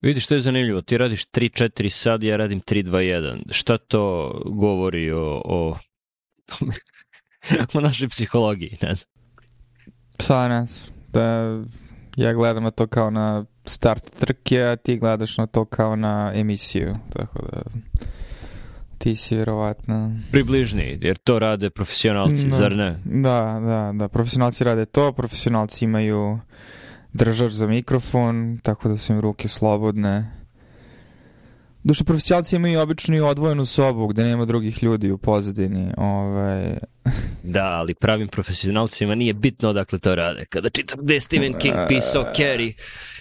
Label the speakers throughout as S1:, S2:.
S1: Vidiš što je zanimljivo, ti radiš 3-4 sad, ja radim 3-2-1. Šta to govori o, o, o našoj psihologiji, ne znam?
S2: Pa ne znam, da ja gledam na to kao na start trke, a ti gledaš na to kao na emisiju, tako da ti si vjerovatno...
S1: Približni, jer to rade profesionalci,
S2: No.
S1: zar ne?
S2: Da, da, da, profesionalci rade to, profesionalci imaju držač za mikrofon, tako da su im ruke slobodne. Duše, profesionalci imaju obično i odvojenu sobu gde nema drugih ljudi u pozadini. Ovaj,
S1: Da, ali pravim profesionalcima nije bitno odakle to rade. Kada čitam gde je Stephen King pisao Carrie,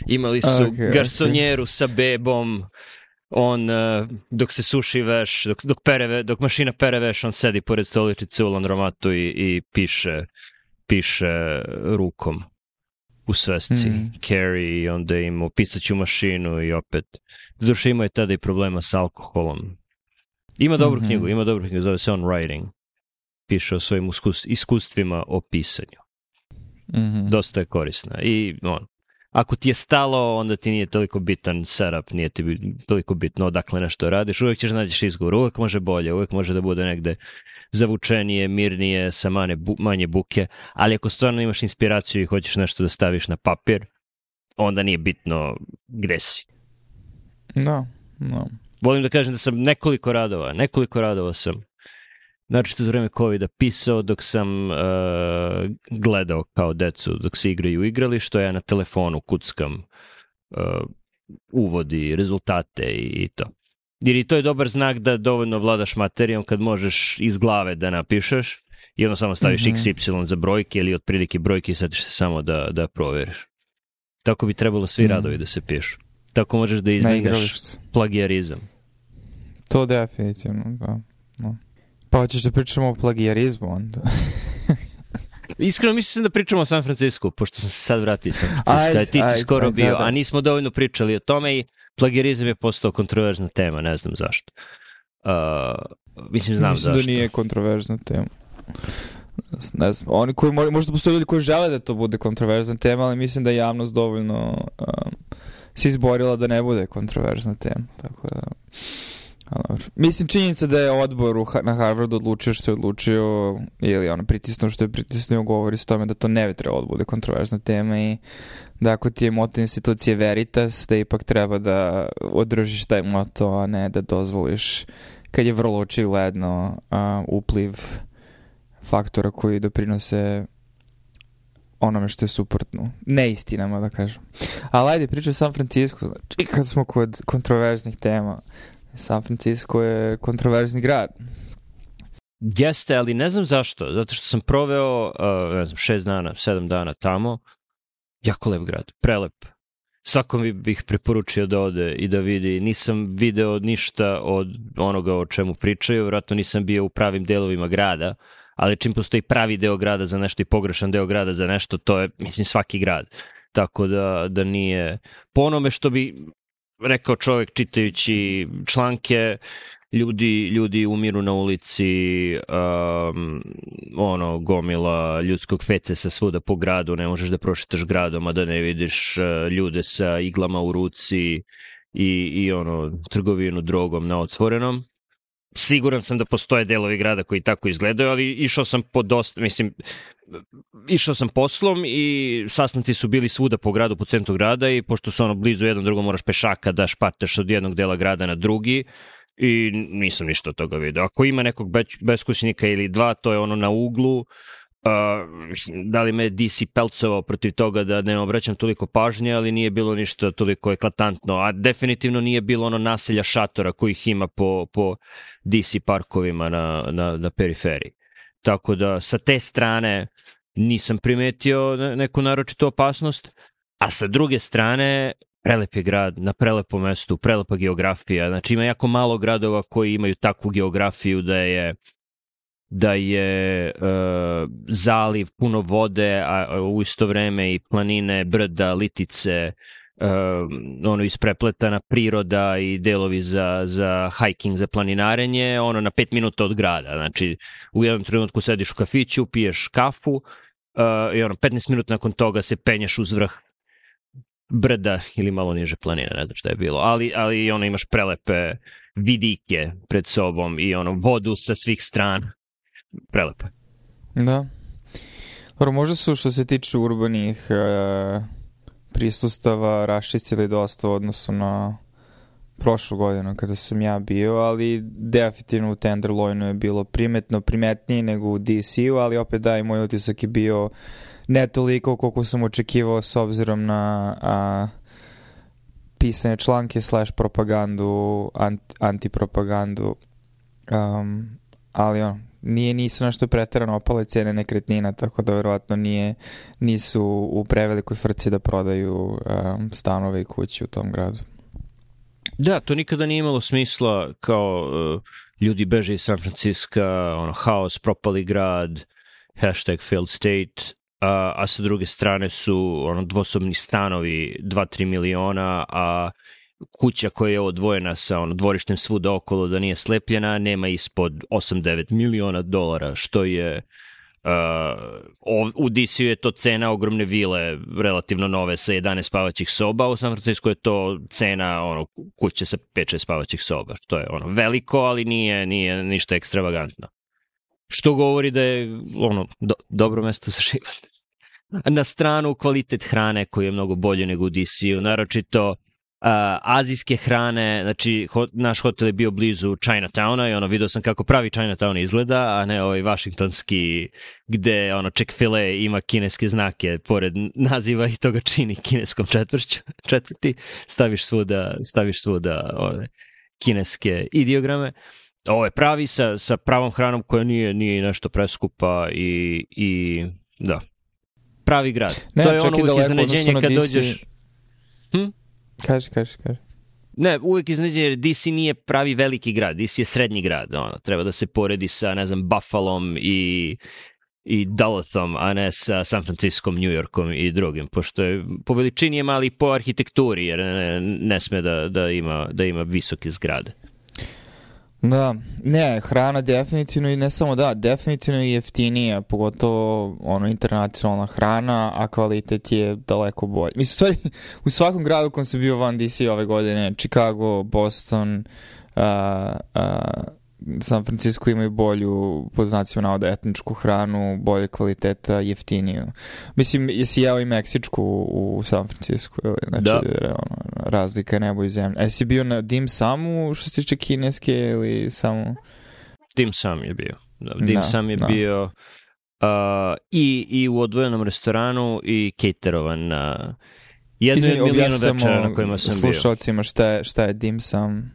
S1: imali su
S2: Ok, ok.
S1: garsonjeru sa bebom, on uh, dok se suši veš, dok, dok, pere, dok mašina pere veš, on sedi pored stoličice u landromatu i, i piše, piše rukom u svesci
S2: Mm.
S1: Carrie i onda ima pisaću mašinu i opet. Zaduše imao je tada i problema sa alkoholom. Ima dobru
S2: Mhm.
S1: knjigu, ima dobru knjigu, zove se On Writing. Piše o svojim uskus- iskustvima o pisanju.
S2: mhm.
S1: Dosta je korisna. I on, ako ti je stalo, onda ti nije toliko bitan setup, nije ti toliko bitno odakle nešto radiš. Uvek ćeš nađeš izgovor, uvek može bolje, uvek može da bude negde zavučenije, mirnije, sa manje, bu, manje buke, ali ako stvarno imaš inspiraciju i hoćeš nešto da staviš na papir, onda nije bitno gde si.
S2: Da, da.
S1: Volim da kažem da sam nekoliko radova, nekoliko radova sam Znači, za vreme COVID-a pisao dok sam uh, gledao kao decu dok se igraju u igralištu, ja na telefonu kuckam uh, uvodi, rezultate i, i to. Jer i to je dobar znak da dovoljno vladaš materijom kad možeš iz glave da napišeš i onda samo staviš
S2: Mhm.
S1: XY za brojke ili otprilike brojke i setiš se samo da, da proveriš. Tako bi trebalo svi
S2: Mhm.
S1: radovi da se pišu. Tako možeš da
S2: igralištu.
S1: plagijarizam.
S2: To definitivno, da. da. Pa hoćeš da pričamo o plagijarizmu onda?
S1: Iskreno mislim da pričamo o San Francisco, pošto sam se sad vratio iz San Francisco,
S2: Ajde,
S1: ti si
S2: ajde,
S1: skoro
S2: ajde,
S1: bio,
S2: da, da.
S1: a nismo dovoljno pričali o tome i plagijarizam je postao kontroverzna tema, ne znam zašto. Uh, mislim, znam
S2: Mislim
S1: zašto.
S2: da nije kontroverzna tema. Ne znam, oni koji, mo- možda postoje ljudi koji žele da to bude kontroverzna tema, ali mislim da je javnost dovoljno um, se izborila da ne bude kontroverzna tema. Tako da, a dobro. Mislim, činjenica da je odbor na Harvardu odlučio što je odlučio, ili ono, pritisnuo što je pritisnuo, govori s tome da to ne bi trebalo da bude kontroverzna tema i da ako ti je moto institucije Veritas, da ipak treba da održiš taj moto, a ne da dozvoliš kad je vrlo očigledno a, upliv faktora koji doprinose onome što je suprotno. Neistinama, da kažem. Ali ajde, pričaj o San Francisco. Znači, kad smo kod kontroverznih tema, San Francisco je kontroverzni grad.
S1: Jeste, ali ne znam zašto. Zato što sam proveo, uh, ne znam, šest dana, sedam dana tamo. Jako lep grad, prelep. Svakom bi- bih preporučio da ode i da vidi. Nisam video ništa od onoga o čemu pričaju, vjerojatno nisam bio u pravim delovima grada, ali čim postoji pravi deo grada za nešto i pogrešan deo grada za nešto, to je, mislim, svaki grad. Tako da, da nije... Po onome što bi rekao čovjek čitajući članke, ljudi, ljudi umiru na ulici, um, ono, gomila ljudskog fece sa svuda po gradu, ne možeš da prošetaš gradom, a da ne vidiš uh, ljude sa iglama u ruci i, i ono, trgovinu drogom na otvorenom. Siguran sam da postoje delovi grada koji tako izgledaju, ali išao sam po dosta, mislim, išao sam poslom i sastanci su bili svuda po gradu, po centru grada i pošto su ono blizu jedno drugo moraš pešaka da špartaš od jednog dela grada na drugi i nisam ništa od toga video. Ako ima nekog beskućnika ili dva, to je ono na uglu, da li me DC pelcovao protiv toga da ne obraćam toliko pažnje, ali nije bilo ništa toliko eklatantno, a definitivno nije bilo ono naselja šatora kojih ima po, po DC parkovima na, na, na periferiji. Tako da sa te strane nisam primetio ne- neku naročitu opasnost, a sa druge strane prelep je grad, na prelepom mestu, prelepa geografija. Znači ima jako malo gradova koji imaju takvu geografiju da je da je e, zaliv puno vode, a u isto vreme i planine, brda, litice, e, ono isprepletana priroda i delovi za, za hiking, za planinarenje, ono na pet minuta od grada. Znači, u jednom trenutku sediš u kafiću, piješ kafu uh, i ono, 15 minuta nakon toga se penješ uz vrh brda ili malo niže planine, ne znam šta je bilo, ali, ali ono imaš prelepe vidike pred sobom i ono vodu sa svih strana. Prelepe.
S2: Da. Dobro, možda su što se tiče urbanih e, prisustava raščistili dosta u odnosu na prošlu godinu kada sam ja bio, ali definitivno u Tenderloinu je bilo primetno primetnije nego u DC-u, ali opet da i moj utisak je bio ne toliko koliko sam očekivao s obzirom na a, pisane članke slash propagandu, anti, antipropagandu. Um, ali on, nije nisu nešto preterano opale cene nekretnina, tako da verovatno nije, nisu u prevelikoj frci da prodaju um, stanove i kuće u tom gradu.
S1: Da, to nikada nije imalo smisla kao uh, ljudi beže iz San Francisco, ono, haos, propali grad, hashtag failed state, a, a sa druge strane su ono, dvosobni stanovi 2-3 miliona, a kuća koja je odvojena sa ono, dvorištem svuda okolo da nije slepljena, nema ispod 8-9 miliona dolara, što je Uh, u DC je to cena ogromne vile, relativno nove, sa 11 spavaćih soba, u San Francisco je to cena ono, kuće sa 5-6 spavaćih soba. To je ono veliko, ali nije, nije ništa ekstravagantno. Što govori da je ono, do, dobro mesto za život. Na stranu kvalitet hrane koji je mnogo bolje nego u DC-u, naročito azijske hrane, znači ho, naš hotel je bio blizu Chinatowna i ono video sam kako pravi Chinatown izgleda, a ne ovaj vašingtonski gde ono Chick-fil-A ima kineske znake pored naziva i to ga čini kineskom četvrću, četvrti, staviš svuda, staviš svuda ove kineske ideograme. Ovo je pravi sa, sa pravom hranom koja nije, nije nešto preskupa i, i da, pravi grad.
S2: Ne,
S1: to je ono uvijek iznenađenje kad DC... dođeš...
S2: Hm? Kaži, kaži, kaži.
S1: Ne, uvek iznenađenje, jer DC nije pravi veliki grad, DC je srednji grad, ono, treba da se poredi sa, ne znam, Buffalom i i Duluthom, a ne sa San Franciskom, New Yorkom i drugim, pošto je po veličini je mali po arhitekturi, jer ne, ne sme da, da, ima, da ima visoke zgrade.
S2: Da, ne, hrana definitivno i ne samo da, definitivno je jeftinija, pogotovo ono internacionalna hrana, a kvalitet je daleko bolji. Mislim, stvari, u svakom gradu kom sam bio van DC ove godine, Chicago, Boston, uh, uh, San Francisco imaju bolju, pod znacima navoda, etničku hranu, bolje kvaliteta, jeftiniju. Mislim, jesi jeo i meksičku u San Francisco, ili? Znači,
S1: da.
S2: ono, razlika je nebo i zemlja. E, si bio na dim samu, što se tiče kineske, ili samo...
S1: Dim sam je bio. Da, dim da, sam je da. bio uh, i, i u odvojenom restoranu i caterovan na jednu
S2: Izvini,
S1: milijunu večera na kojima sam
S2: bio. slušalcima šta je, šta je dim sam.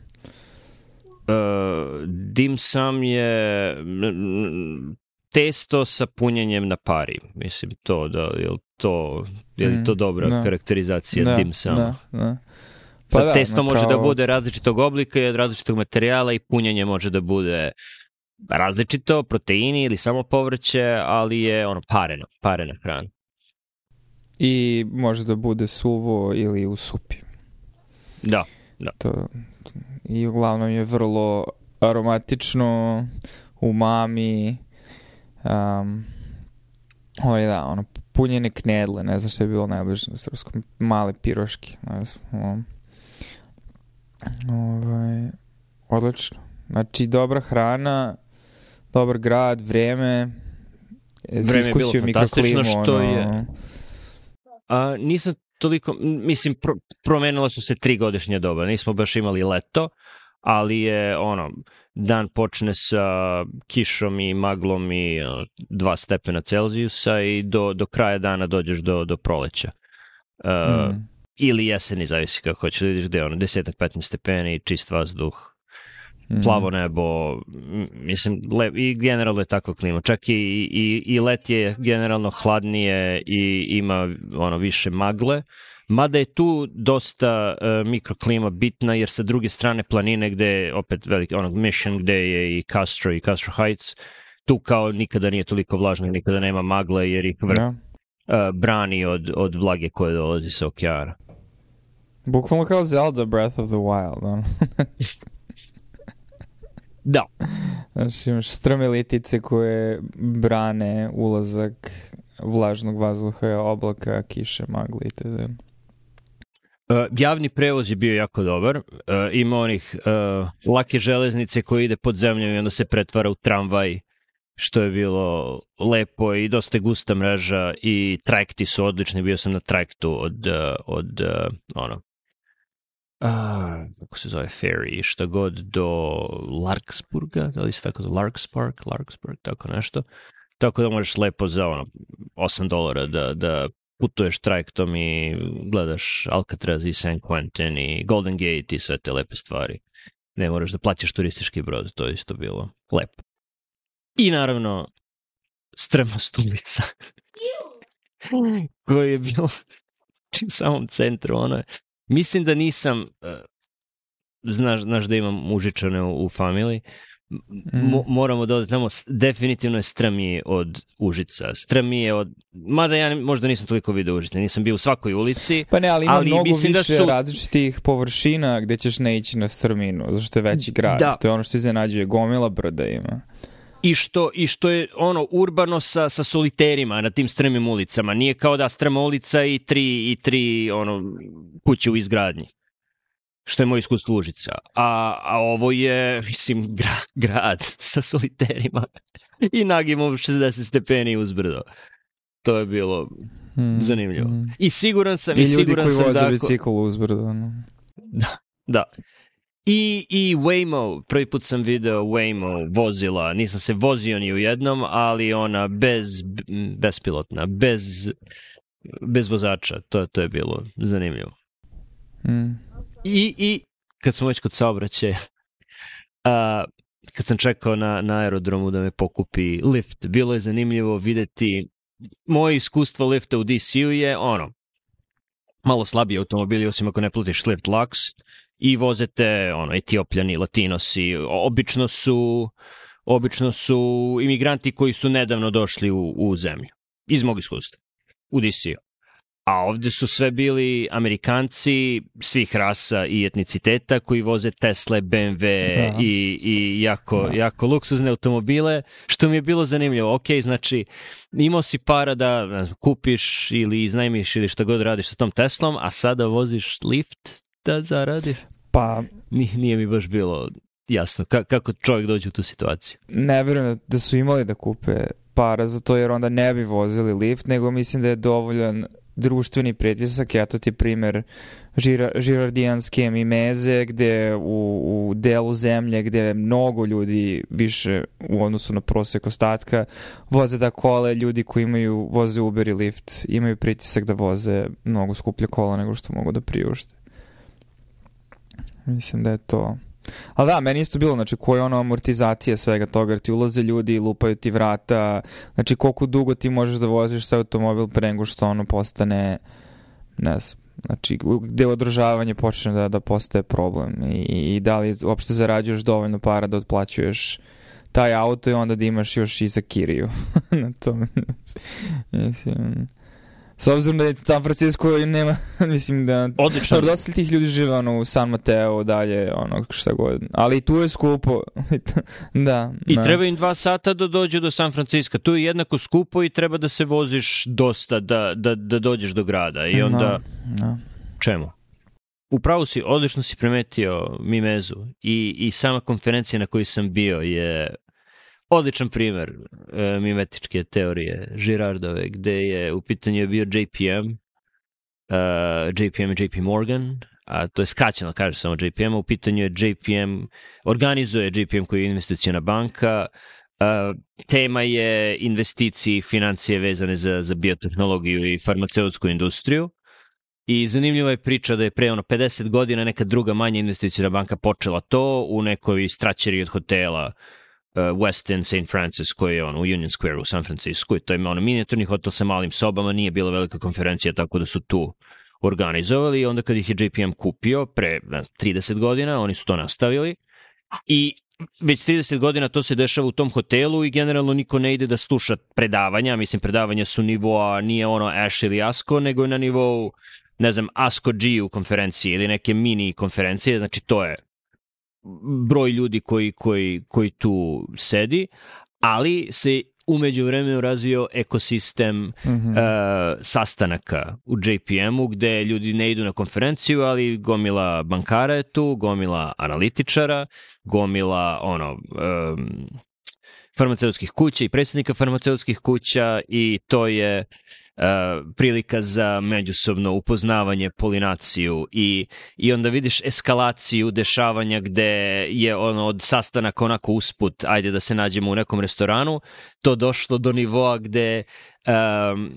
S1: Uh, dim sam je testo sa punjenjem na pari. Mislim to da je to je li to mm, dobra mm, karakterizacija da, dim sam. Da, da. Pa Sad da, testo može da kao... da bude različitog oblika i od različitog materijala i punjenje može da bude različito, proteini ili samo povrće, ali je ono pareno, parena hrana.
S2: I može da bude suvo ili u supi.
S1: Da, da.
S2: To, I uglavnom je vrlo aromatično, umami, um, ovo je da, ono, punjene knedle, ne znam što je bilo najbliže na srpskom, male piroške, ne znam, Ovaj, odlično. Znači, dobra hrana, dobar grad, vreme,
S1: vreme je bilo fantastično što ono... je... A, nisam toliko, mislim, pro, promenila su se tri godišnje doba, nismo baš imali leto, ali je ono, dan počne sa kišom i maglom i ono, dva stepena Celzijusa i do, do kraja dana dođeš do, do proleća. Uh, mm ili jeseni, zavisi kako hoćeš da vidiš gde, ono, desetak, 15 stepeni, čist vazduh. Plavo nebo, mislim, le, i generalno je takva klima. Čak i, i, i let je generalno hladnije i ima ono više magle, mada je tu dosta uh, mikroklima bitna, jer sa druge strane planine gde je opet veliki, onog Mission gde je i Castro i Castro Heights, tu kao nikada nije toliko vlažno, nikada nema magle jer ih vrh, yeah. uh, brani od, od vlage koje dolazi sa okeana.
S2: Bukvalno kao Zelda Breath of the Wild.
S1: Da.
S2: Znaš, imaš strme litice koje brane ulazak vlažnog vazduha, oblaka, kiše, magle i т.д.
S1: Uh, javni prevoz je bio jako dobar. Uh, ima onih uh, lake železnice koje ide pod zemljom i onda se pretvara u tramvaj, što je bilo lepo i dosta gusta mreža i trajekti su odlični. Bio sam na trajektu od, uh, od uh, ono, a, kako se zove, ferry, šta god, do Larksburga, da li se tako zove, Larkspark, Larksburg, tako nešto. Tako da možeš lepo za ono, 8 dolara da, da putuješ trajektom i gledaš Alcatraz i San Quentin i Golden Gate i sve te lepe stvari. Ne moraš da plaćaš turistički brod, to je isto bilo lepo. I naravno, strmost ulica. koje je bilo u samom centru, ono je Mislim da nisam, uh, znaš, znaš da imam užičane u, u familiji, Mo, mm. moramo da odetamo, definitivno je strmije od Užica. Strmije od, mada ja možda nisam toliko video Užica, nisam bio u svakoj ulici.
S2: Pa ne, ali ima ali mnogo da više da su... različitih površina gde ćeš ne ići na strminu, zašto je veći grad. Da. To je ono što iznenađuje, gomila brda ima
S1: i što, i što je ono urbano sa, sa soliterima na tim strmim ulicama. Nije kao da strma ulica i tri, i tri ono, kuće u izgradnji što je moj iskustvo Užica. A, a ovo je, mislim, gra, grad sa soliterima i nagimo 60 stepeni uzbrdo. To je bilo hmm. zanimljivo. Hmm. I siguran sam, i,
S2: i
S1: siguran sam da...
S2: Ljudi koji voze bicikl uzbrdo. No.
S1: Da, da. I, I Waymo, prvi put sam video Waymo vozila, nisam se vozio ni u jednom, ali ona bez, bespilotna, bez, bez vozača, to, to je bilo zanimljivo. Mm. I, I kad smo već kod saobraćaja, a, kad sam čekao na, na aerodromu da me pokupi lift, bilo je zanimljivo videti moje iskustvo lifta u DC-u je ono, malo slabiji automobili, osim ako ne plutiš lift lux, i vozete ono, etiopljani, latinosi, obično su, obično su imigranti koji su nedavno došli u, u zemlju, iz mog iskustva, u DC-u. A ovde su sve bili Amerikanci svih rasa i etniciteta koji voze Tesla, BMW da. i, i jako, da. jako luksuzne automobile, što mi je bilo zanimljivo. Ok, znači imao si para da ne znam, kupiš ili iznajmiš ili šta god radiš sa tom Teslom, a sada voziš lift da zaradiš?
S2: Pa...
S1: Nije, nije mi baš bilo jasno Ka, kako čovjek dođe u tu situaciju.
S2: Ne verujem da su imali da kupe para za to jer onda ne bi vozili lift, nego mislim da je dovoljan društveni pritisak, eto ti primer žira, žirardijanske mimeze gde u, u delu zemlje gde mnogo ljudi više u odnosu na prosek ostatka voze da kole, ljudi koji imaju voze Uber i lift imaju pritisak da voze mnogo skuplje kola nego što mogu da priušte. Mislim da je to... Ali da, meni isto bilo, znači, koja je ono amortizacija svega toga, jer ti ulaze ljudi, lupaju ti vrata, znači, koliko dugo ti možeš da voziš sa automobil pre nego što ono postane, ne znam, znači, gde održavanje počne da, da postaje problem i, i da li uopšte zarađuješ dovoljno para da otplaćuješ taj auto i onda da imaš još i za kiriju na tome. Mislim, S obzirom da je San Francisco nema, mislim da...
S1: Odlično.
S2: Dosta tih ljudi žive ono, u San Mateo, dalje, ono, šta god. Ali i tu je skupo. da.
S1: I da. treba im dva sata da dođu do San Francisco. Tu je jednako skupo i treba da se voziš dosta da, da, da dođeš do grada. I onda... Da. da. Čemu? Upravo si, odlično si primetio Mimezu i, i sama konferencija na kojoj sam bio je odličan primer e, mimetičke teorije Girardove, gde je u pitanju bio JPM, uh, e, JPM i JP Morgan, a to je skraćeno, kaže samo JPM, u pitanju je JPM, organizuje JPM koji je investicijona banka, uh, tema je investiciji i financije vezane za, za biotehnologiju i farmaceutsku industriju, I zanimljiva je priča da je pre ono 50 godina neka druga manja investicijna banka počela to u nekoj straćeri od hotela uh, West End St. Francis koji je on u Union Square u San Francisco i to ima ono minijaturni hotel sa malim sobama, nije bila velika konferencija tako da su tu organizovali i onda kad ih je JPM kupio pre ne, 30 godina, oni su to nastavili i već 30 godina to se dešava u tom hotelu i generalno niko ne ide da sluša predavanja, mislim predavanja su nivoa, nije ono Ash ili Asko, nego je na nivou ne znam, Asko G u konferenciji ili neke mini konferencije, znači to je broj ljudi koji, koji, koji tu sedi, ali se umeđu vremenu razvio ekosistem mm -hmm. uh, sastanaka u JPM-u gde ljudi ne idu na konferenciju, ali gomila bankara je tu, gomila analitičara, gomila ono um, farmaceutskih kuća i predsjednika farmaceutskih kuća i to je uh, prilika za međusobno upoznavanje, polinaciju i, i onda vidiš eskalaciju dešavanja gde je ono od sastanaka onako usput, ajde da se nađemo u nekom restoranu, to došlo do nivoa gde um,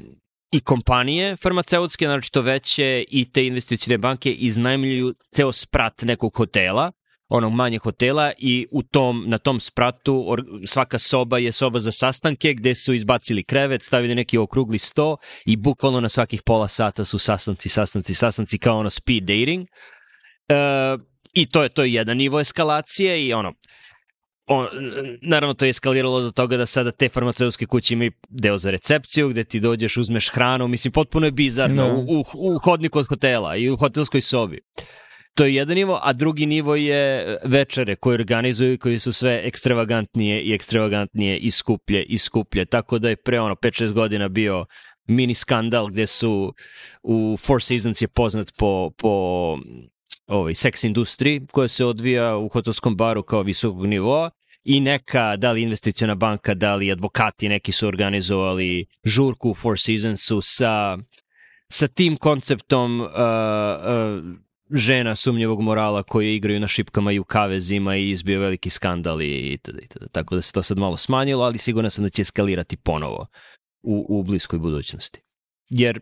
S1: i kompanije farmaceutske, naročito veće, i te investicijne banke iznajmljuju ceo sprat nekog hotela, onog manje hotela i u tom, na tom spratu or, svaka soba je soba za sastanke gde su izbacili krevet, stavili neki okrugli sto i bukvalno na svakih pola sata su sastanci, sastanci, sastanci kao ono speed dating. E, I to je to je jedan nivo eskalacije i ono, on, naravno to je eskaliralo do toga da sada te farmaceutske kuće imaju deo za recepciju gde ti dođeš, uzmeš hranu, mislim potpuno je bizarno no. u, u, u hodniku od hotela i u hotelskoj sobi. To je jedan nivo, a drugi nivo je večere koje organizuju koji su sve ekstravagantnije i ekstravagantnije i skuplje i skuplje. Tako da je pre ono 5-6 godina bio mini skandal gde su u Four Seasons je poznat po, po ovaj, seks industriji koja se odvija u hotelskom baru kao visokog nivoa i neka, da li investicijona banka, da li advokati neki su organizovali žurku u Four Seasonsu sa, sa tim konceptom uh, uh, žena sumnjevog morala koje igraju na šipkama i u kavezima i izbio veliki skandal i tada, i tada. Tako da se to sad malo smanjilo, ali sigurno sam da će eskalirati ponovo u, u bliskoj budućnosti. Jer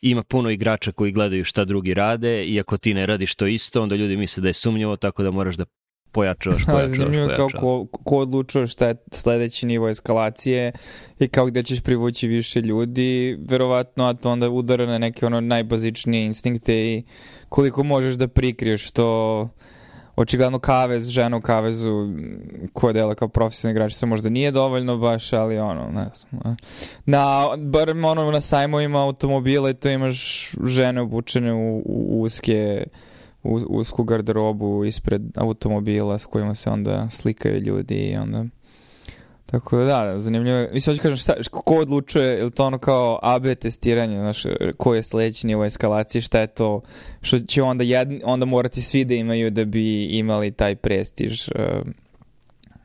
S1: ima puno igrača koji gledaju šta drugi rade i ako ti ne radiš to isto, onda ljudi misle da je sumnjivo, tako da moraš da pojačavaš, pojačavaš, Zanimljivo
S2: kao ko, ko odlučuje šta je sledeći nivo eskalacije i kao gde ćeš privući više ljudi, verovatno, a to onda udara na neke ono najbazičnije instinkte i koliko možeš da prikriješ to. Očigledno kavez, žena u kavezu koja dela kao profesionalni igrač se možda nije dovoljno baš, ali ono, ne znam. Na, bar ono na sajmovima automobila i to imaš žene obučene u, u uske usku garderobu ispred automobila s kojima se onda slikaju ljudi i onda Tako da da, zanimljivo. Mislim, hoću kažem, šta, ko odlučuje, je to ono kao AB testiranje, znaš, ko je sledeći nivo eskalacije, šta je to, što će onda, jedni, onda morati svi da imaju da bi imali taj prestiž uh,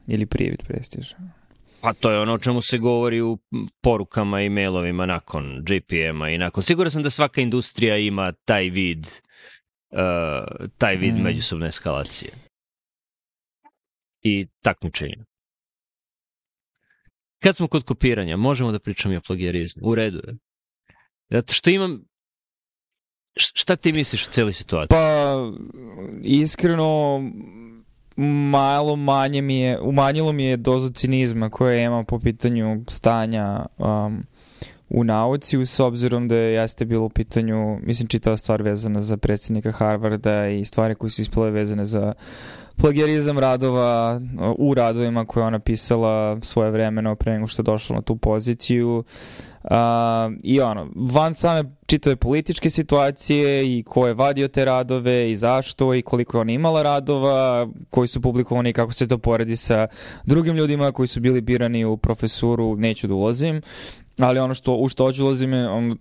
S2: ili privid prestiž.
S1: Pa to je ono o čemu se govori u porukama i mailovima nakon JPM-a i nakon. Siguran sam da svaka industrija ima taj vid uh, taj vid mm. međusobne eskalacije i takmičenja. Kad smo kod kopiranja, možemo da pričamo i o plagijarizmu. U redu je. Zato što imam... Šta ti misliš o celoj situaciji?
S2: Pa, iskreno, malo manje mi je, umanjilo mi je dozu cinizma koje imam po pitanju stanja um, u nauci, s obzirom da je jeste bilo u pitanju, mislim, čitava stvar vezana za predsjednika Harvarda i stvari koje su ispale vezane za plagijarizam radova u radovima koje ona pisala svoje vremeno pre nego što je došla na tu poziciju. Uh, I ono, van same čitave političke situacije i ko je vadio te radove i zašto i koliko je ona imala radova, koji su publikovani i kako se to poredi sa drugim ljudima koji su bili birani u profesuru, neću da ulazim ali ono što, u što hoću ulazim je on,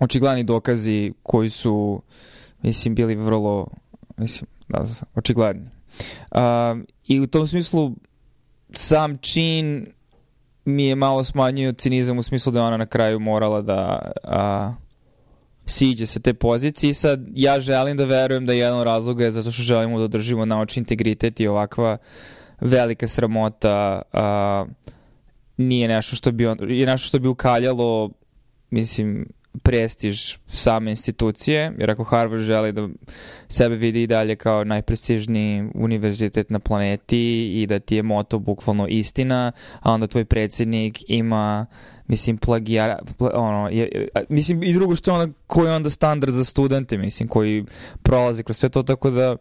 S2: očigledni dokazi koji su, mislim, bili vrlo, mislim, da, očigledni. Uh, I u tom smislu sam čin mi je malo smanjio cinizam u smislu da je ona na kraju morala da a, siđe sa te pozicije i sad ja želim da verujem da jedan razlog je zato što želimo da održimo naučni integritet i ovakva velika sramota a, nije nešto što bi, on, je nešto što bi ukaljalo, mislim, prestiž same institucije, jer ako Harvard želi da sebe vidi i dalje kao najprestižniji univerzitet na planeti i da ti je moto bukvalno istina, a onda tvoj predsjednik ima mislim, plagijara, pla, ono, je, mislim, i drugo što je onda, koji onda standard za studente, mislim, koji prolaze kroz sve to, tako da,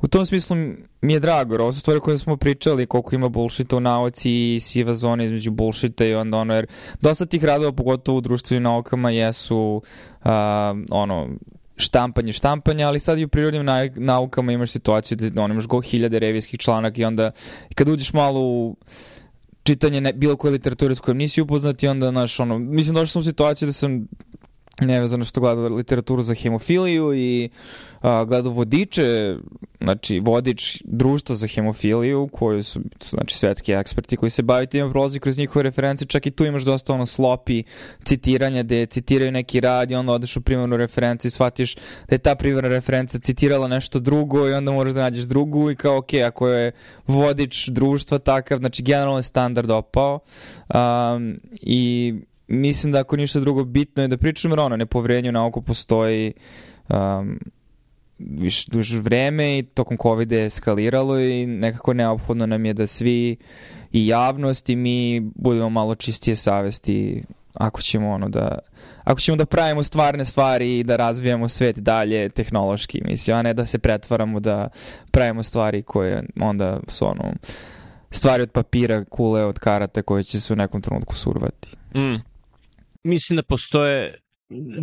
S2: u tom smislu mi je drago, jer ovo su stvari koje smo pričali, koliko ima bullshita u nauci i siva zona između bullshita i onda ono, jer dosta tih radova, pogotovo u društvenim naukama, jesu, uh, ono, štampanje, štampanje, ali sad i u prirodnim naukama imaš situaciju da ono, imaš go hiljade revijskih članaka i onda kad uđeš malo u čitanje ne, bilo koje literature s kojom nisi upoznat i onda, znaš, ono, mislim, došao sam u situaciju da sam nevezano što gledao literaturu za hemofiliju i a, gledao vodiče, znači vodič društva za hemofiliju koji su, znači svetski eksperti koji se bavaju tim prolazi kroz njihove reference, čak i tu imaš dosta ono slopi citiranja gde citiraju neki rad i onda odeš u primarnu referencu i shvatiš da je ta primarna referenca citirala nešto drugo i onda moraš da nađeš drugu i kao ok, ako je vodič društva takav, znači generalno je standard opao um, i mislim da ako ništa drugo bitno je da pričam, jer ono, nepoverenje u nauku postoji um, više duže vreme i tokom COVID je eskaliralo i nekako neophodno nam je da svi i javnost i mi budemo malo čistije savesti ako ćemo ono da ako ćemo da pravimo stvarne stvari i da razvijamo svet dalje tehnološki, mislim, a ne da se pretvaramo da pravimo stvari koje onda su ono stvari od papira, kule od karata koje će se u nekom trenutku survati.
S1: Mm mislim da postoje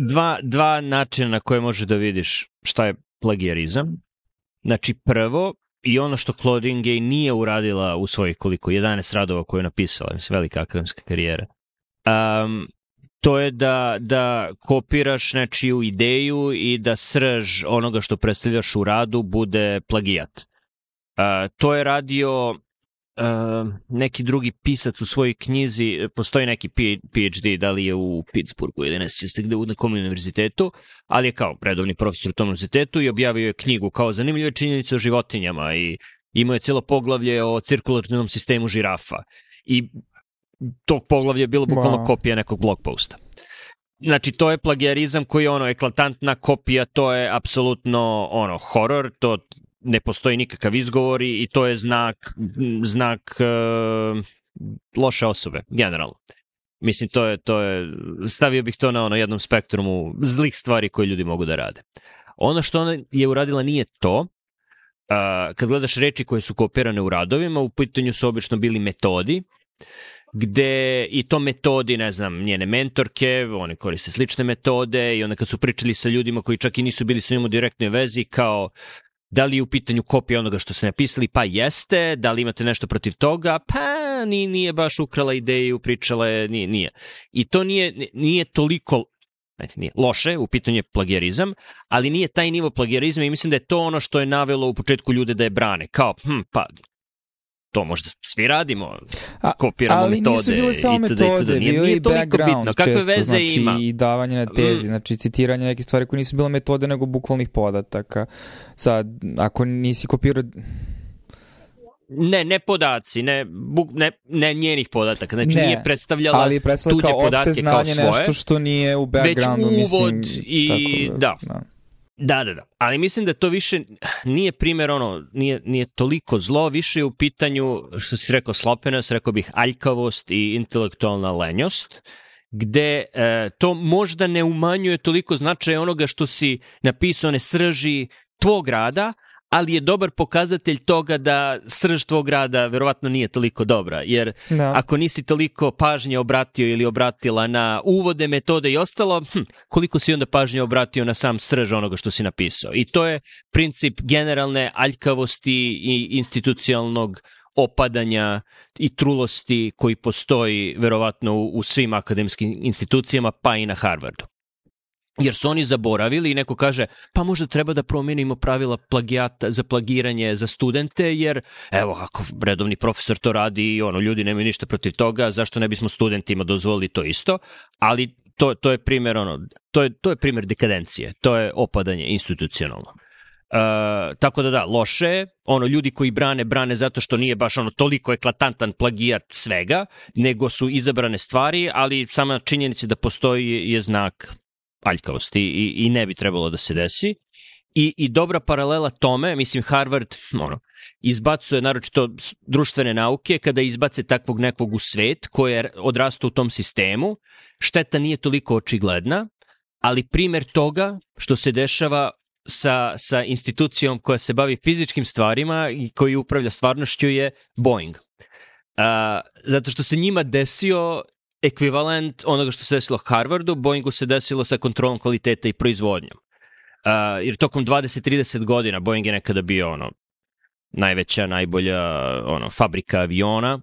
S1: dva, dva načina na koje može da vidiš šta je plagijarizam. Znači, prvo, i ono što Claudine Gay nije uradila u svojih koliko, 11 radova koje je napisala, mislim, velika akademska karijera. Um, to je da, da kopiraš nečiju ideju i da srž onoga što predstavljaš u radu bude plagijat. Uh, to je radio uh, neki drugi pisac u svojoj knjizi, postoji neki PhD, da li je u Pittsburghu ili ne sjećate gde u nekom univerzitetu, ali je kao redovni profesor u tom univerzitetu i objavio je knjigu kao zanimljive činjenice o životinjama i imao je celo poglavlje o cirkularnom sistemu žirafa. I tog poglavlja je bilo bukvalno wow. kopija nekog blog posta. Znači, to je plagijarizam koji je ono eklatantna kopija, to je apsolutno ono horor, to ne postoji nikakav izgovor i to je znak, znak uh, loše osobe, generalno. Mislim, to je, to je, stavio bih to na ono jednom spektrumu zlih stvari koje ljudi mogu da rade. Ono što ona je uradila nije to, uh, kad gledaš reči koje su kopirane u radovima, u pitanju su obično bili metodi, gde i to metodi, ne znam, njene mentorke, one koriste slične metode i onda kad su pričali sa ljudima koji čak i nisu bili sa njom u direktnoj vezi, kao Da li je u pitanju kopija onoga što ste napisali? Pa jeste. Da li imate nešto protiv toga? Pa nije, nije baš ukrala ideju, pričala je, nije, nije. I to nije, nije toliko znači nije loše, u pitanju je plagijarizam, ali nije taj nivo plagijarizma i mislim da je to ono što je navelo u početku ljude da je brane. Kao, hm, pa to možda svi radimo, kopiramo
S2: ali
S1: metode.
S2: Ali nisu bile samo metode, bio
S1: nije
S2: i background
S1: bitno. Kakve
S2: često,
S1: veze
S2: znači,
S1: ima?
S2: i davanje na tezi,
S1: mm.
S2: znači citiranje nekih stvari koje nisu bile metode nego bukvalnih podataka. Sad, ako nisi kopirao
S1: Ne, ne podaci, ne, buk, ne, ne njenih podataka. Znači ne, nije predstavljala
S2: ali je predstavljala
S1: tuđe
S2: kao
S1: podatke
S2: opšte znanje
S1: kao svoje.
S2: nešto što nije u backgroundu,
S1: već uvod
S2: mislim.
S1: i
S2: tako
S1: da.
S2: da.
S1: Da, da, da. Ali mislim da to više nije primer ono, nije, nije toliko zlo, više je u pitanju, što si rekao, slopenost, rekao bih aljkavost i intelektualna lenjost, gde e, to možda ne umanjuje toliko značaja onoga što si napisao, ne srži tvog rada, ali je dobar pokazatelj toga da srž tvog rada verovatno nije toliko dobra, jer da. ako nisi toliko pažnje obratio ili obratila na uvode, metode i ostalo, hm, koliko si onda pažnje obratio na sam srž onoga što si napisao. I to je princip generalne aljkavosti i institucionalnog opadanja i trulosti koji postoji verovatno u, u svim akademskim institucijama, pa i na Harvardu jer su oni zaboravili i neko kaže pa možda treba da promenimo pravila plagijata za plagiranje za studente jer evo ako redovni profesor to radi i ono ljudi nemaju ništa protiv toga zašto ne bismo studentima dozvolili to isto? Ali to to je primer ono to je to je primer dekadencije to je opadanje institucionalno. Uh, tako da da, loše je, ono, ljudi koji brane, brane zato što nije baš ono toliko eklatantan plagijat svega, nego su izabrane stvari, ali sama činjenica da postoji je znak aljkavosti i, i ne bi trebalo da se desi. I, I dobra paralela tome, mislim Harvard ono, izbacuje naročito društvene nauke kada izbace takvog nekog u svet koji je odrastao u tom sistemu, šteta nije toliko očigledna, ali primer toga što se dešava sa, sa institucijom koja se bavi fizičkim stvarima i koji upravlja stvarnošću je Boeing. A, zato što se njima desio ekvivalent onoga što se desilo Harvardu, Boeingu se desilo sa kontrolom kvaliteta i proizvodnjom. Uh, jer tokom 20-30 godina Boeing je nekada bio ono najveća, najbolja ono, fabrika aviona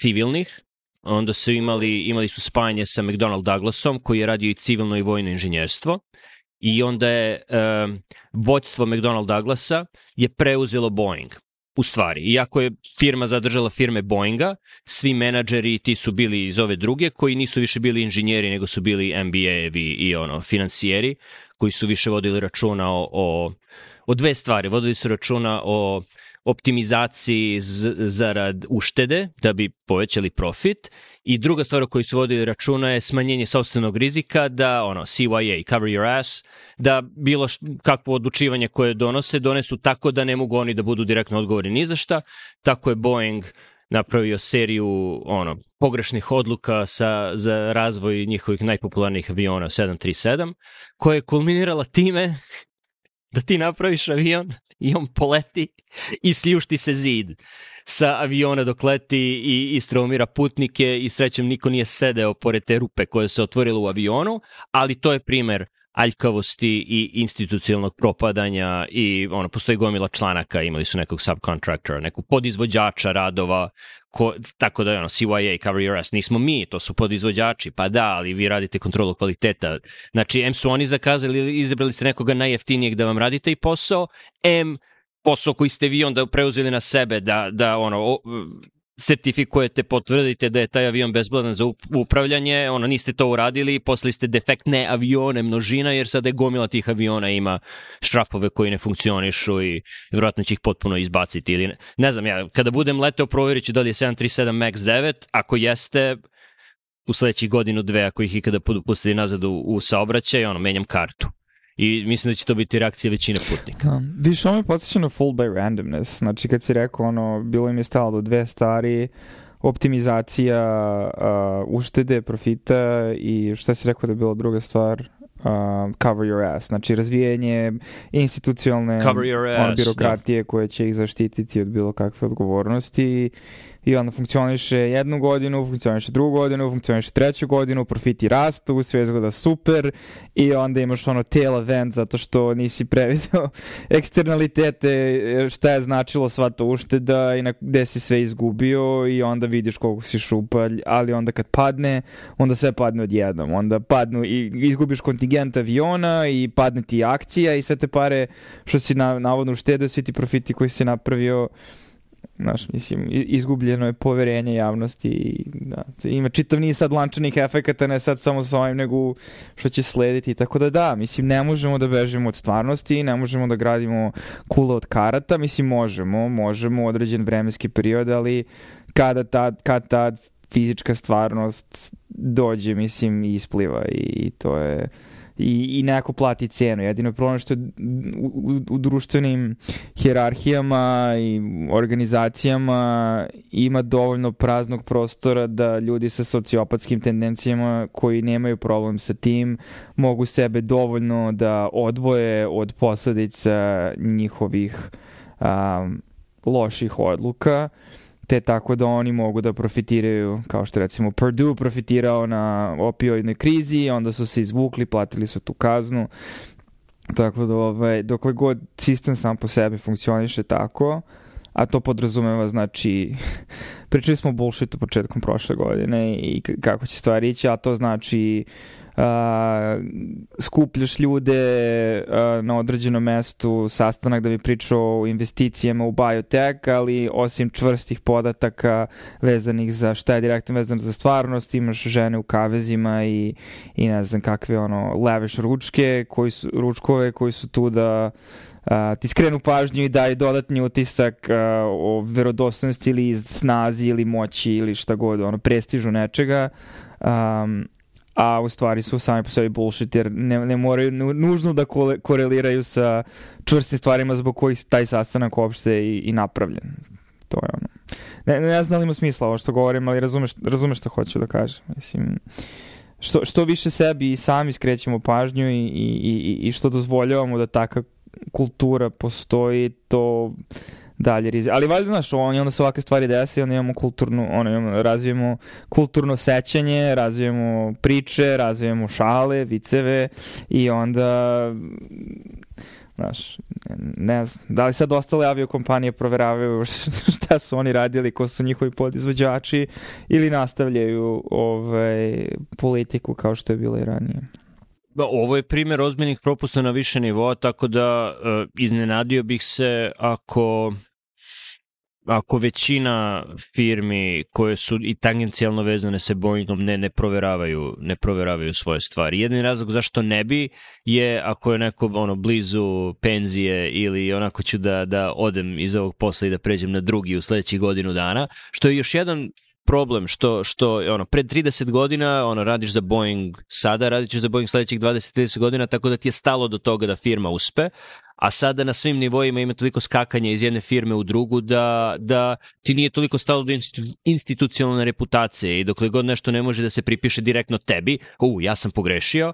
S1: civilnih, onda su imali, imali su spajanje sa McDonnell Douglasom koji je radio i civilno i vojno inženjerstvo. I onda je uh, vođstvo McDonnell Douglasa je preuzelo Boeing u stvari. Iako je firma zadržala firme Boeinga, svi menadžeri ti su bili iz ove druge koji nisu više bili inženjeri nego su bili MBA-evi i ono, financijeri koji su više vodili računa o, o, o dve stvari. Vodili su računa o optimizaciji zarad uštede da bi povećali profit i druga stvar o kojoj su vodili računa je smanjenje sobstvenog rizika da ono CYA, cover your ass, da bilo š, kakvo odlučivanje koje donose donesu tako da ne mogu oni da budu direktno odgovorni ni za šta. Tako je Boeing napravio seriju ono pogrešnih odluka sa, za razvoj njihovih najpopularnijih aviona 737, koja je kulminirala time da ti napraviš avion i on poleti i sljušti se zid sa aviona dok leti i istraumira putnike i srećem niko nije sedeo pored te rupe koje se otvorile u avionu, ali to je primer aljkavosti i institucionalnog propadanja i ono, postoji gomila članaka, imali su nekog subcontractora, nekog podizvođača radova, ko, tako da ono, CYA, Cover Your Ass, nismo mi, to su podizvođači, pa da, ali vi radite kontrolu kvaliteta. Znači, M su oni zakazali ili izabrali ste nekoga najjeftinijeg da vam radite i posao, M posao koji ste vi onda preuzeli na sebe da, da ono, o, sertifikujete, potvrdite da je taj avion bezbladan za upravljanje, ono, niste to uradili, posle ste defektne avione množina, jer sada je gomila tih aviona ima šrafove koji ne funkcionišu i vjerojatno će ih potpuno izbaciti. Ili ne. ne znam, ja kada budem leteo provjerit ću da li je 737 MAX 9, ako jeste, u sledećih godinu, dve, ako ih ikada pustili nazad u, u saobraćaj, ono, menjam kartu i mislim da će to biti reakcija većine putnika.
S2: Da. Više ovo me podsjeća na full by randomness. Znači kad si rekao ono, bilo im je stalo do dve stvari, optimizacija uh, uštede, profita i šta si rekao da je bila druga stvar? Uh, cover your ass, znači razvijanje institucionalne
S1: on,
S2: birokratije da. koje će ih zaštititi od bilo kakve odgovornosti i onda funkcioniše jednu godinu, funkcioniše drugu godinu, funkcioniše treću godinu, profiti rastu, sve izgleda super i onda imaš ono tail event zato što nisi prevideo eksternalitete, šta je značilo sva to ušteda i na, gde si sve izgubio i onda vidiš koliko si šupalj, ali onda kad padne, onda sve padne odjednom. Onda padnu i izgubiš kontingent aviona i padne ti akcija i sve te pare što si na, navodno uštedeo, svi ti profiti koji si napravio Znaš, mislim, izgubljeno je poverenje javnosti i da, ima čitav niz sad lančanih efekata, ne sad samo sa ovim, nego što će slediti. Tako da da, mislim, ne možemo da bežimo od stvarnosti, ne možemo da gradimo kule od karata, mislim, možemo, možemo određen vremenski period, ali kada tad, kad tad fizička stvarnost dođe, mislim, ispliva i to je i, i neko plati cenu. Jedino je problem što u, u, u društvenim hjerarhijama i organizacijama ima dovoljno praznog prostora da ljudi sa sociopatskim tendencijama koji nemaju problem sa tim mogu sebe dovoljno da odvoje od posledica njihovih um, loših odluka te tako da oni mogu da profitiraju, kao što recimo Purdue profitirao na opioidnoj krizi, onda su se izvukli, platili su tu kaznu, tako da ovaj, dokle god sistem sam po sebi funkcioniše tako, a to podrazumeva, znači, pričali smo bullshit u početkom prošle godine i kako će stvari ići, a to znači uh, skupljaš ljude na određenom mestu, sastanak da bi pričao o investicijama u biotech, ali osim čvrstih podataka vezanih za šta je direktno vezano za stvarnost, imaš žene u kavezima i, i ne znam kakve ono leveš ručke, koji su, ručkove koji su tu da uh, ti skrenu pažnju i daju dodatni utisak uh, o verodostojnosti ili snazi ili moći ili šta god, ono, prestižu nečega. Um, a u stvari su sami po sebi bullshit jer ne, ne moraju nužno da kole, koreliraju sa čvrstim stvarima zbog kojih taj sastanak uopšte i, i napravljen. To je ono. Ne, ne znam da li ima smisla ovo što govorim, ali razumeš, razumeš što hoću da kažem. Mislim, što, što više sebi i sami skrećemo pažnju i, i, i, i što dozvoljavamo da taka kultura postoji, to dalje rizik. Ali valjda, znaš, on, onda se ovakve stvari desi, onda imamo kulturnu, ono, imamo, razvijemo kulturno sećanje, razvijemo priče, razvijemo šale, viceve i onda Znaš, ne znam, da li sad ostale aviokompanije proveravaju šta su oni radili, ko su njihovi podizvođači ili nastavljaju ovaj, politiku kao što je bilo i ranije.
S1: Ba, ovo je primjer ozbiljnih propusta na više nivoa, tako da uh, iznenadio bih se ako ako većina firmi koje su i tangencijalno vezane sa Boeingom ne, ne proveravaju, ne proveravaju svoje stvari. Jedini razlog zašto ne bi je ako je neko ono, blizu penzije ili onako ću da, da odem iz ovog posla i da pređem na drugi u sledećih godinu dana, što je još jedan problem što što ono pred 30 godina ono radiš za Boeing sada radiš za Boeing sledećih 20-30 godina tako da ti je stalo do toga da firma uspe a sada na svim nivoima ima toliko skakanja iz jedne firme u drugu da, da ti nije toliko stalo do institu, institucionalne reputacije i dokle god nešto ne može da se pripiše direktno tebi, u, ja sam pogrešio,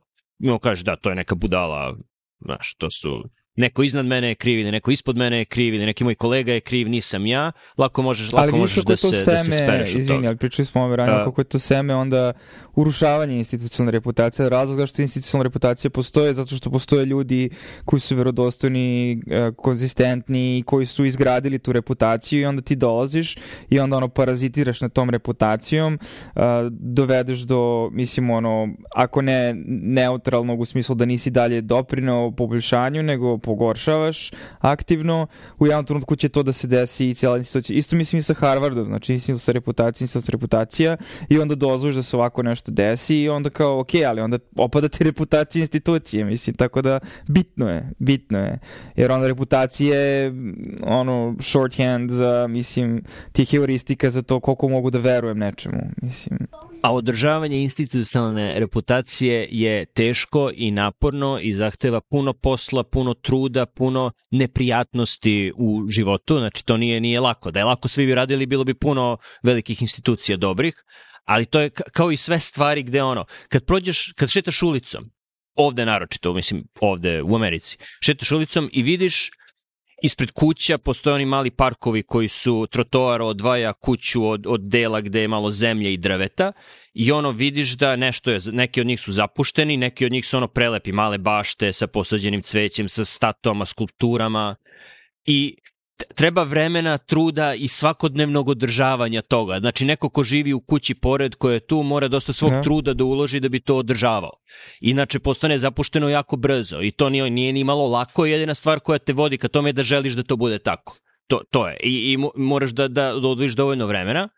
S1: on kaže da, to je neka budala, znaš, to su neko iznad mene je kriv ili neko ispod mene je kriv ili neki moj kolega je kriv, nisam ja, lako možeš, lako ali možeš da se, seme, da se spereš
S2: od toga. ali pričali smo ove ranije, uh, kako je to seme onda urušavanje institucionalne reputacije. Razlog zašto institucionalna reputacija postoje zato što postoje ljudi koji su verodostojni, e, konzistentni, koji su izgradili tu reputaciju i onda ti dolaziš i onda ono parazitiraš na tom reputacijom, e, dovedeš do, mislim, ono, ako ne neutralnog u smislu da nisi dalje doprinao poboljšanju, nego pogoršavaš aktivno, u jednom trenutku će to da se desi i cijela institucija. Isto mislim i sa Harvardom, znači institucija reputacija, institucija reputacija i onda dozvoliš da se ovako nešto desi i onda kao, ok, ali onda opada ti reputacija institucije, mislim, tako da bitno je, bitno je. Jer onda reputacija je ono shorthand za, mislim, tih heuristika za to koliko mogu da verujem nečemu, mislim.
S1: A održavanje institucionalne reputacije je teško i naporno i zahteva puno posla, puno truda, puno neprijatnosti u životu, znači to nije nije lako. Da je lako svi bi radili, bilo bi puno velikih institucija dobrih, ali to je kao i sve stvari gde ono, kad prođeš, kad šetaš ulicom, ovde naročito, mislim ovde u Americi, šetaš ulicom i vidiš ispred kuća postoje oni mali parkovi koji su trotoar odvaja kuću od, od dela gde je malo zemlje i drveta i ono vidiš da nešto je, neki od njih su zapušteni, neki od njih su ono prelepi, male bašte sa posađenim cvećem, sa statoma, skulpturama i treba vremena, truda i svakodnevnog održavanja toga. Znači neko ko živi u kući pored koje je tu mora dosta svog ja. truda da uloži da bi to održavao. Inače postane zapušteno jako brzo i to nije, nije ni malo lako, jedina stvar koja te vodi ka tome je da želiš da to bude tako. To, to je. I, i moraš da, da, da odvojiš dovoljno vremena.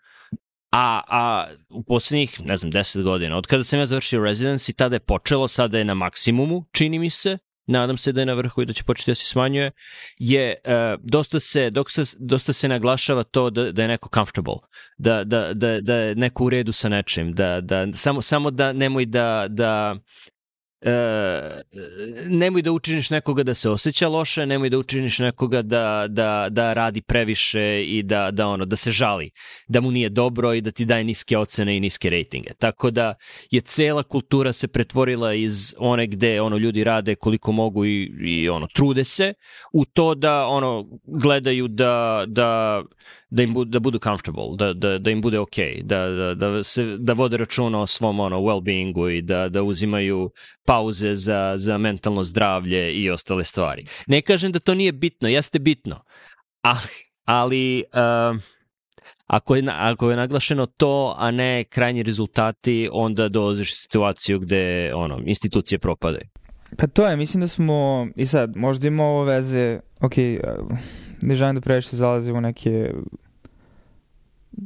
S1: A, a u poslednjih, ne znam, 10 godina, od kada sam ja završio residency, tada je počelo, sada je na maksimumu, čini mi se, nadam se da je na vrhu i da će početi da se smanjuje, je uh, dosta, se, dok se, dosta se naglašava to da, da je neko comfortable, da, da, da, da je neko u redu sa nečim, da, da, samo, samo da nemoj da, da e, nemoj da učiniš nekoga da se osjeća loše, nemoj da učiniš nekoga da, da, da radi previše i da, da, ono, da se žali, da mu nije dobro i da ti daje niske ocene i niske rejtinge. Tako da je cela kultura se pretvorila iz one gde ono ljudi rade koliko mogu i, i ono trude se u to da ono gledaju da, da da im bude, da budu comfortable, da, da, da im bude ok, da, da, da, se, da vode računa o svom ono, well-beingu i da, da uzimaju pauze za, za mentalno zdravlje i ostale stvari. Ne kažem da to nije bitno, jeste bitno, ali, ali uh, ako je, ako je naglašeno to, a ne krajnji rezultati, onda dolaziš u situaciju gde ono, institucije propade.
S2: Pa to je, mislim da smo, i sad, možda ima ovo veze, ok, ne želim da previše zalazimo u neke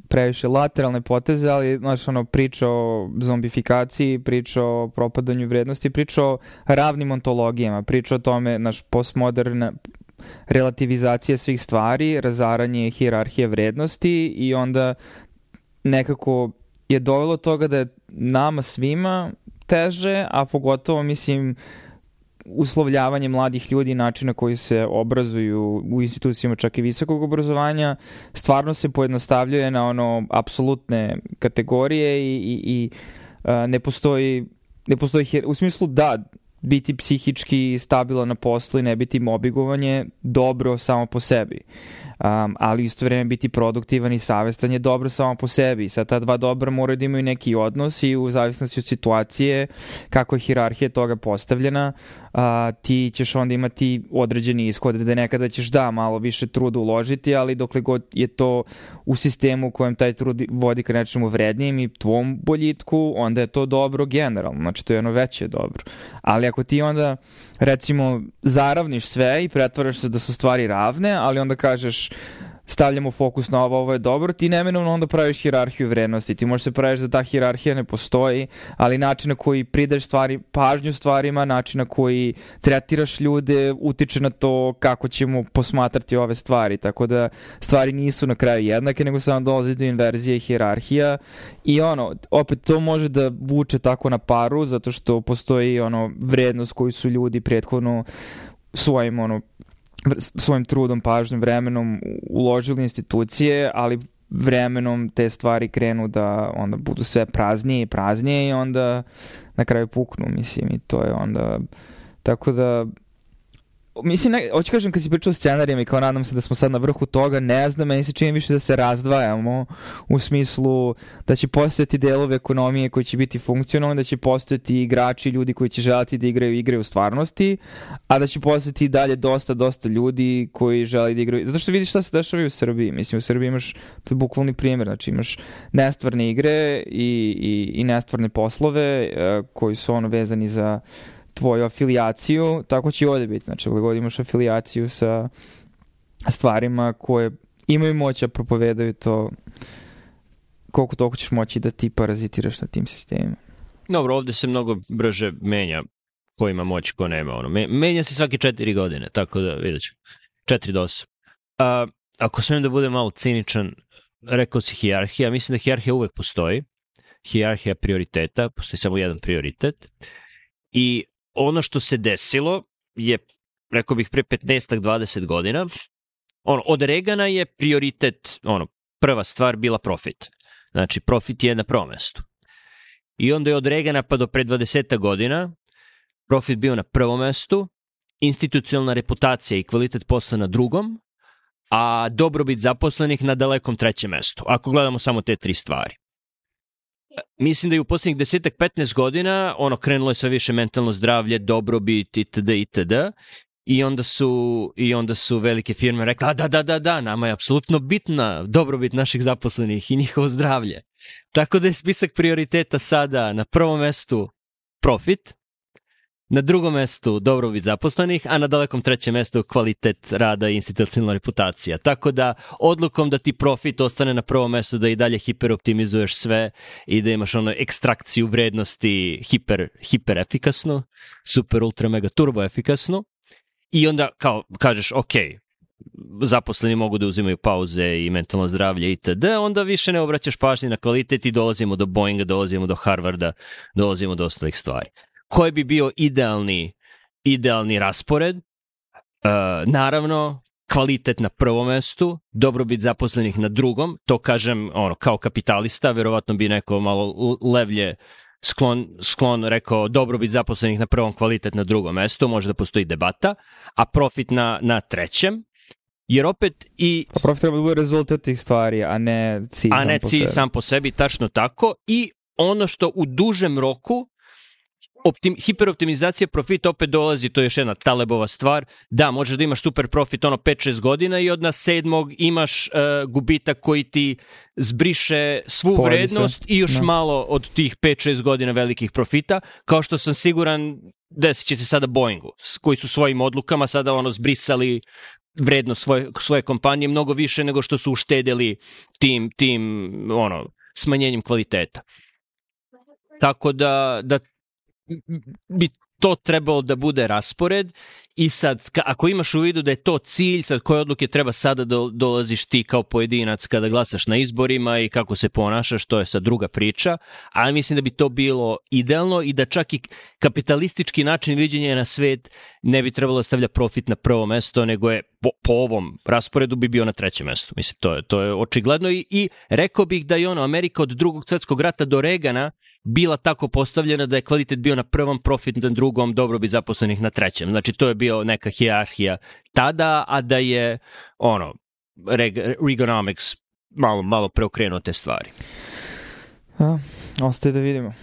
S2: previše lateralne poteze, ali znaš, ono, priča o zombifikaciji, priča o propadanju vrednosti, priča o ravnim ontologijama, priča o tome, naš postmoderna relativizacija svih stvari, razaranje hirarhije vrednosti i onda nekako je dovelo toga da je nama svima teže, a pogotovo, mislim, uslovljavanje mladih ljudi i načina koji se obrazuju u institucijama čak i visokog obrazovanja stvarno se pojednostavljuje na ono apsolutne kategorije i, i, i a, ne postoji ne postoji u smislu da biti psihički stabilan na poslu i ne biti mobigovanje dobro samo po sebi. Um, ali isto vreme biti produktivan i savestan je dobro samo po sebi. Sad ta dva dobra moraju da imaju neki odnos i u zavisnosti od situacije kako je hirarhija toga postavljena, a, ti ćeš onda imati određeni ishod da nekada ćeš da malo više truda uložiti, ali dokle god je to u sistemu u kojem taj trud vodi ka nečemu vrednijem i tvom boljitku, onda je to dobro generalno, znači to je ono veće dobro. Ali ako ti onda recimo zaravniš sve i pretvaraš se da su stvari ravne, ali onda kažeš stavljamo fokus na ovo, ovo je dobro, ti nemenovno onda praviš hirarhiju vrednosti. Ti možeš se praviš da ta hirarhija ne postoji, ali način na koji prideš stvari, pažnju stvarima, način na koji tretiraš ljude, utiče na to kako ćemo posmatrati ove stvari. Tako da stvari nisu na kraju jednake, nego samo dolazi do inverzije hirarhija. I ono, opet to može da vuče tako na paru, zato što postoji ono vrednost koju su ljudi prethodno svojim ono svojim trudom, pažnjom, vremenom uložili institucije, ali vremenom te stvari krenu da onda budu sve praznije i praznije i onda na kraju puknu, mislim, i to je onda... Tako da Mislim, ne, hoću kažem kad si pričao o scenarijama i kao nadam se da smo sad na vrhu toga, ne znam, meni se čini više da se razdvajamo u smislu da će postojati delove ekonomije koji će biti funkcionalni, da će postojati igrači, ljudi koji će želati da igraju igre u stvarnosti, a da će postojati dalje dosta, dosta ljudi koji žele da igraju. Zato što vidiš šta se dešava i u Srbiji. Mislim, u Srbiji imaš, to je bukvalni primjer, znači imaš nestvarne igre i, i, i nestvarne poslove uh, koji su ono vezani za tvoju afiliaciju, tako će i ovde biti. Znači, god imaš afiliaciju sa stvarima koje imaju moć, a propovedaju to koliko toliko ćeš moći da ti parazitiraš na tim sistemima.
S1: Dobro, ovde se mnogo brže menja ko ima moć, ko nema. Ono. Menja se svake četiri godine, tako da vidjet ću. Četiri do osam. A, ako smijem da budem malo ciničan, rekao si hijarhija, mislim da hijarhija uvek postoji. Hijarhija prioriteta, postoji samo jedan prioritet. I ono što se desilo je, rekao bih, pre 15-20 godina, ono, od Regana je prioritet, ono, prva stvar bila profit. Znači, profit je na prvom mestu. I onda je od Regana pa do pre 20 godina profit bio na prvom mestu, institucionalna reputacija i kvalitet posla na drugom, a dobrobit zaposlenih na dalekom trećem mestu, ako gledamo samo te tri stvari mislim da je u poslednjih desetak, 15 godina ono krenulo je sve više mentalno zdravlje, dobrobit itd. itd. I onda su i onda su velike firme rekla da da da da nama je apsolutno bitna dobrobit naših zaposlenih i njihovo zdravlje. Tako da je spisak prioriteta sada na prvom mestu profit, na drugom mestu dobrobit zaposlenih, a na dalekom trećem mestu kvalitet rada i institucionalna reputacija. Tako da odlukom da ti profit ostane na prvom mestu, da i dalje hiperoptimizuješ sve i da imaš ono ekstrakciju vrednosti hiper, hiper efikasno, super ultra mega turbo efikasno i onda kao kažeš ok, zaposleni mogu da uzimaju pauze i mentalno zdravlje itd., onda više ne obraćaš pažnje na kvalitet i dolazimo do Boeinga, dolazimo do Harvarda, dolazimo do ostalih stvari koji bi bio idealni, idealni raspored. Uh, naravno, kvalitet na prvom mestu, dobrobit zaposlenih na drugom, to kažem ono, kao kapitalista, verovatno bi neko malo levlje sklon, sklon rekao dobrobit zaposlenih na prvom, kvalitet na drugom mestu, može da postoji debata, a profit na, na trećem, jer opet i...
S2: Pa profit treba da bude rezultat tih stvari, a ne cilj
S1: A ne cilj sam po sebi, tačno tako, i ono što u dužem roku optim, hiperoptimizacija profita opet dolazi, to je još jedna talebova stvar, da, možeš da imaš super profit ono 5-6 godina i od nas sedmog imaš uh, gubitak koji ti zbriše svu Pojedi vrednost se. i još no. Da. malo od tih 5-6 godina velikih profita, kao što sam siguran desit će se sada Boeingu, koji su svojim odlukama sada ono zbrisali vrednost svoje, svoje kompanije mnogo više nego što su uštedeli tim, tim ono, smanjenjem kvaliteta. Tako da, da bi to trebalo da bude raspored i sad ako imaš u vidu da je to cilj, sad koje odluke treba sada da dolaziš ti kao pojedinac kada glasaš na izborima i kako se ponašaš, to je sad druga priča, ali mislim da bi to bilo idealno i da čak i kapitalistički način viđenja na svet ne bi trebalo da stavlja profit na prvo mesto, nego je po, po ovom rasporedu bi bio na trećem mestu. Mislim, to je, to je očigledno i, i rekao bih da je ono Amerika od drugog svetskog rata do Regana bila tako postavljena da je kvalitet bio na prvom, profit na drugom, dobrobit zaposlenih na trećem. Znači to je bio neka hijarhija tada, a da je ono, Reaganomics malo, malo preokrenuo te stvari.
S2: A, ostaje da vidimo.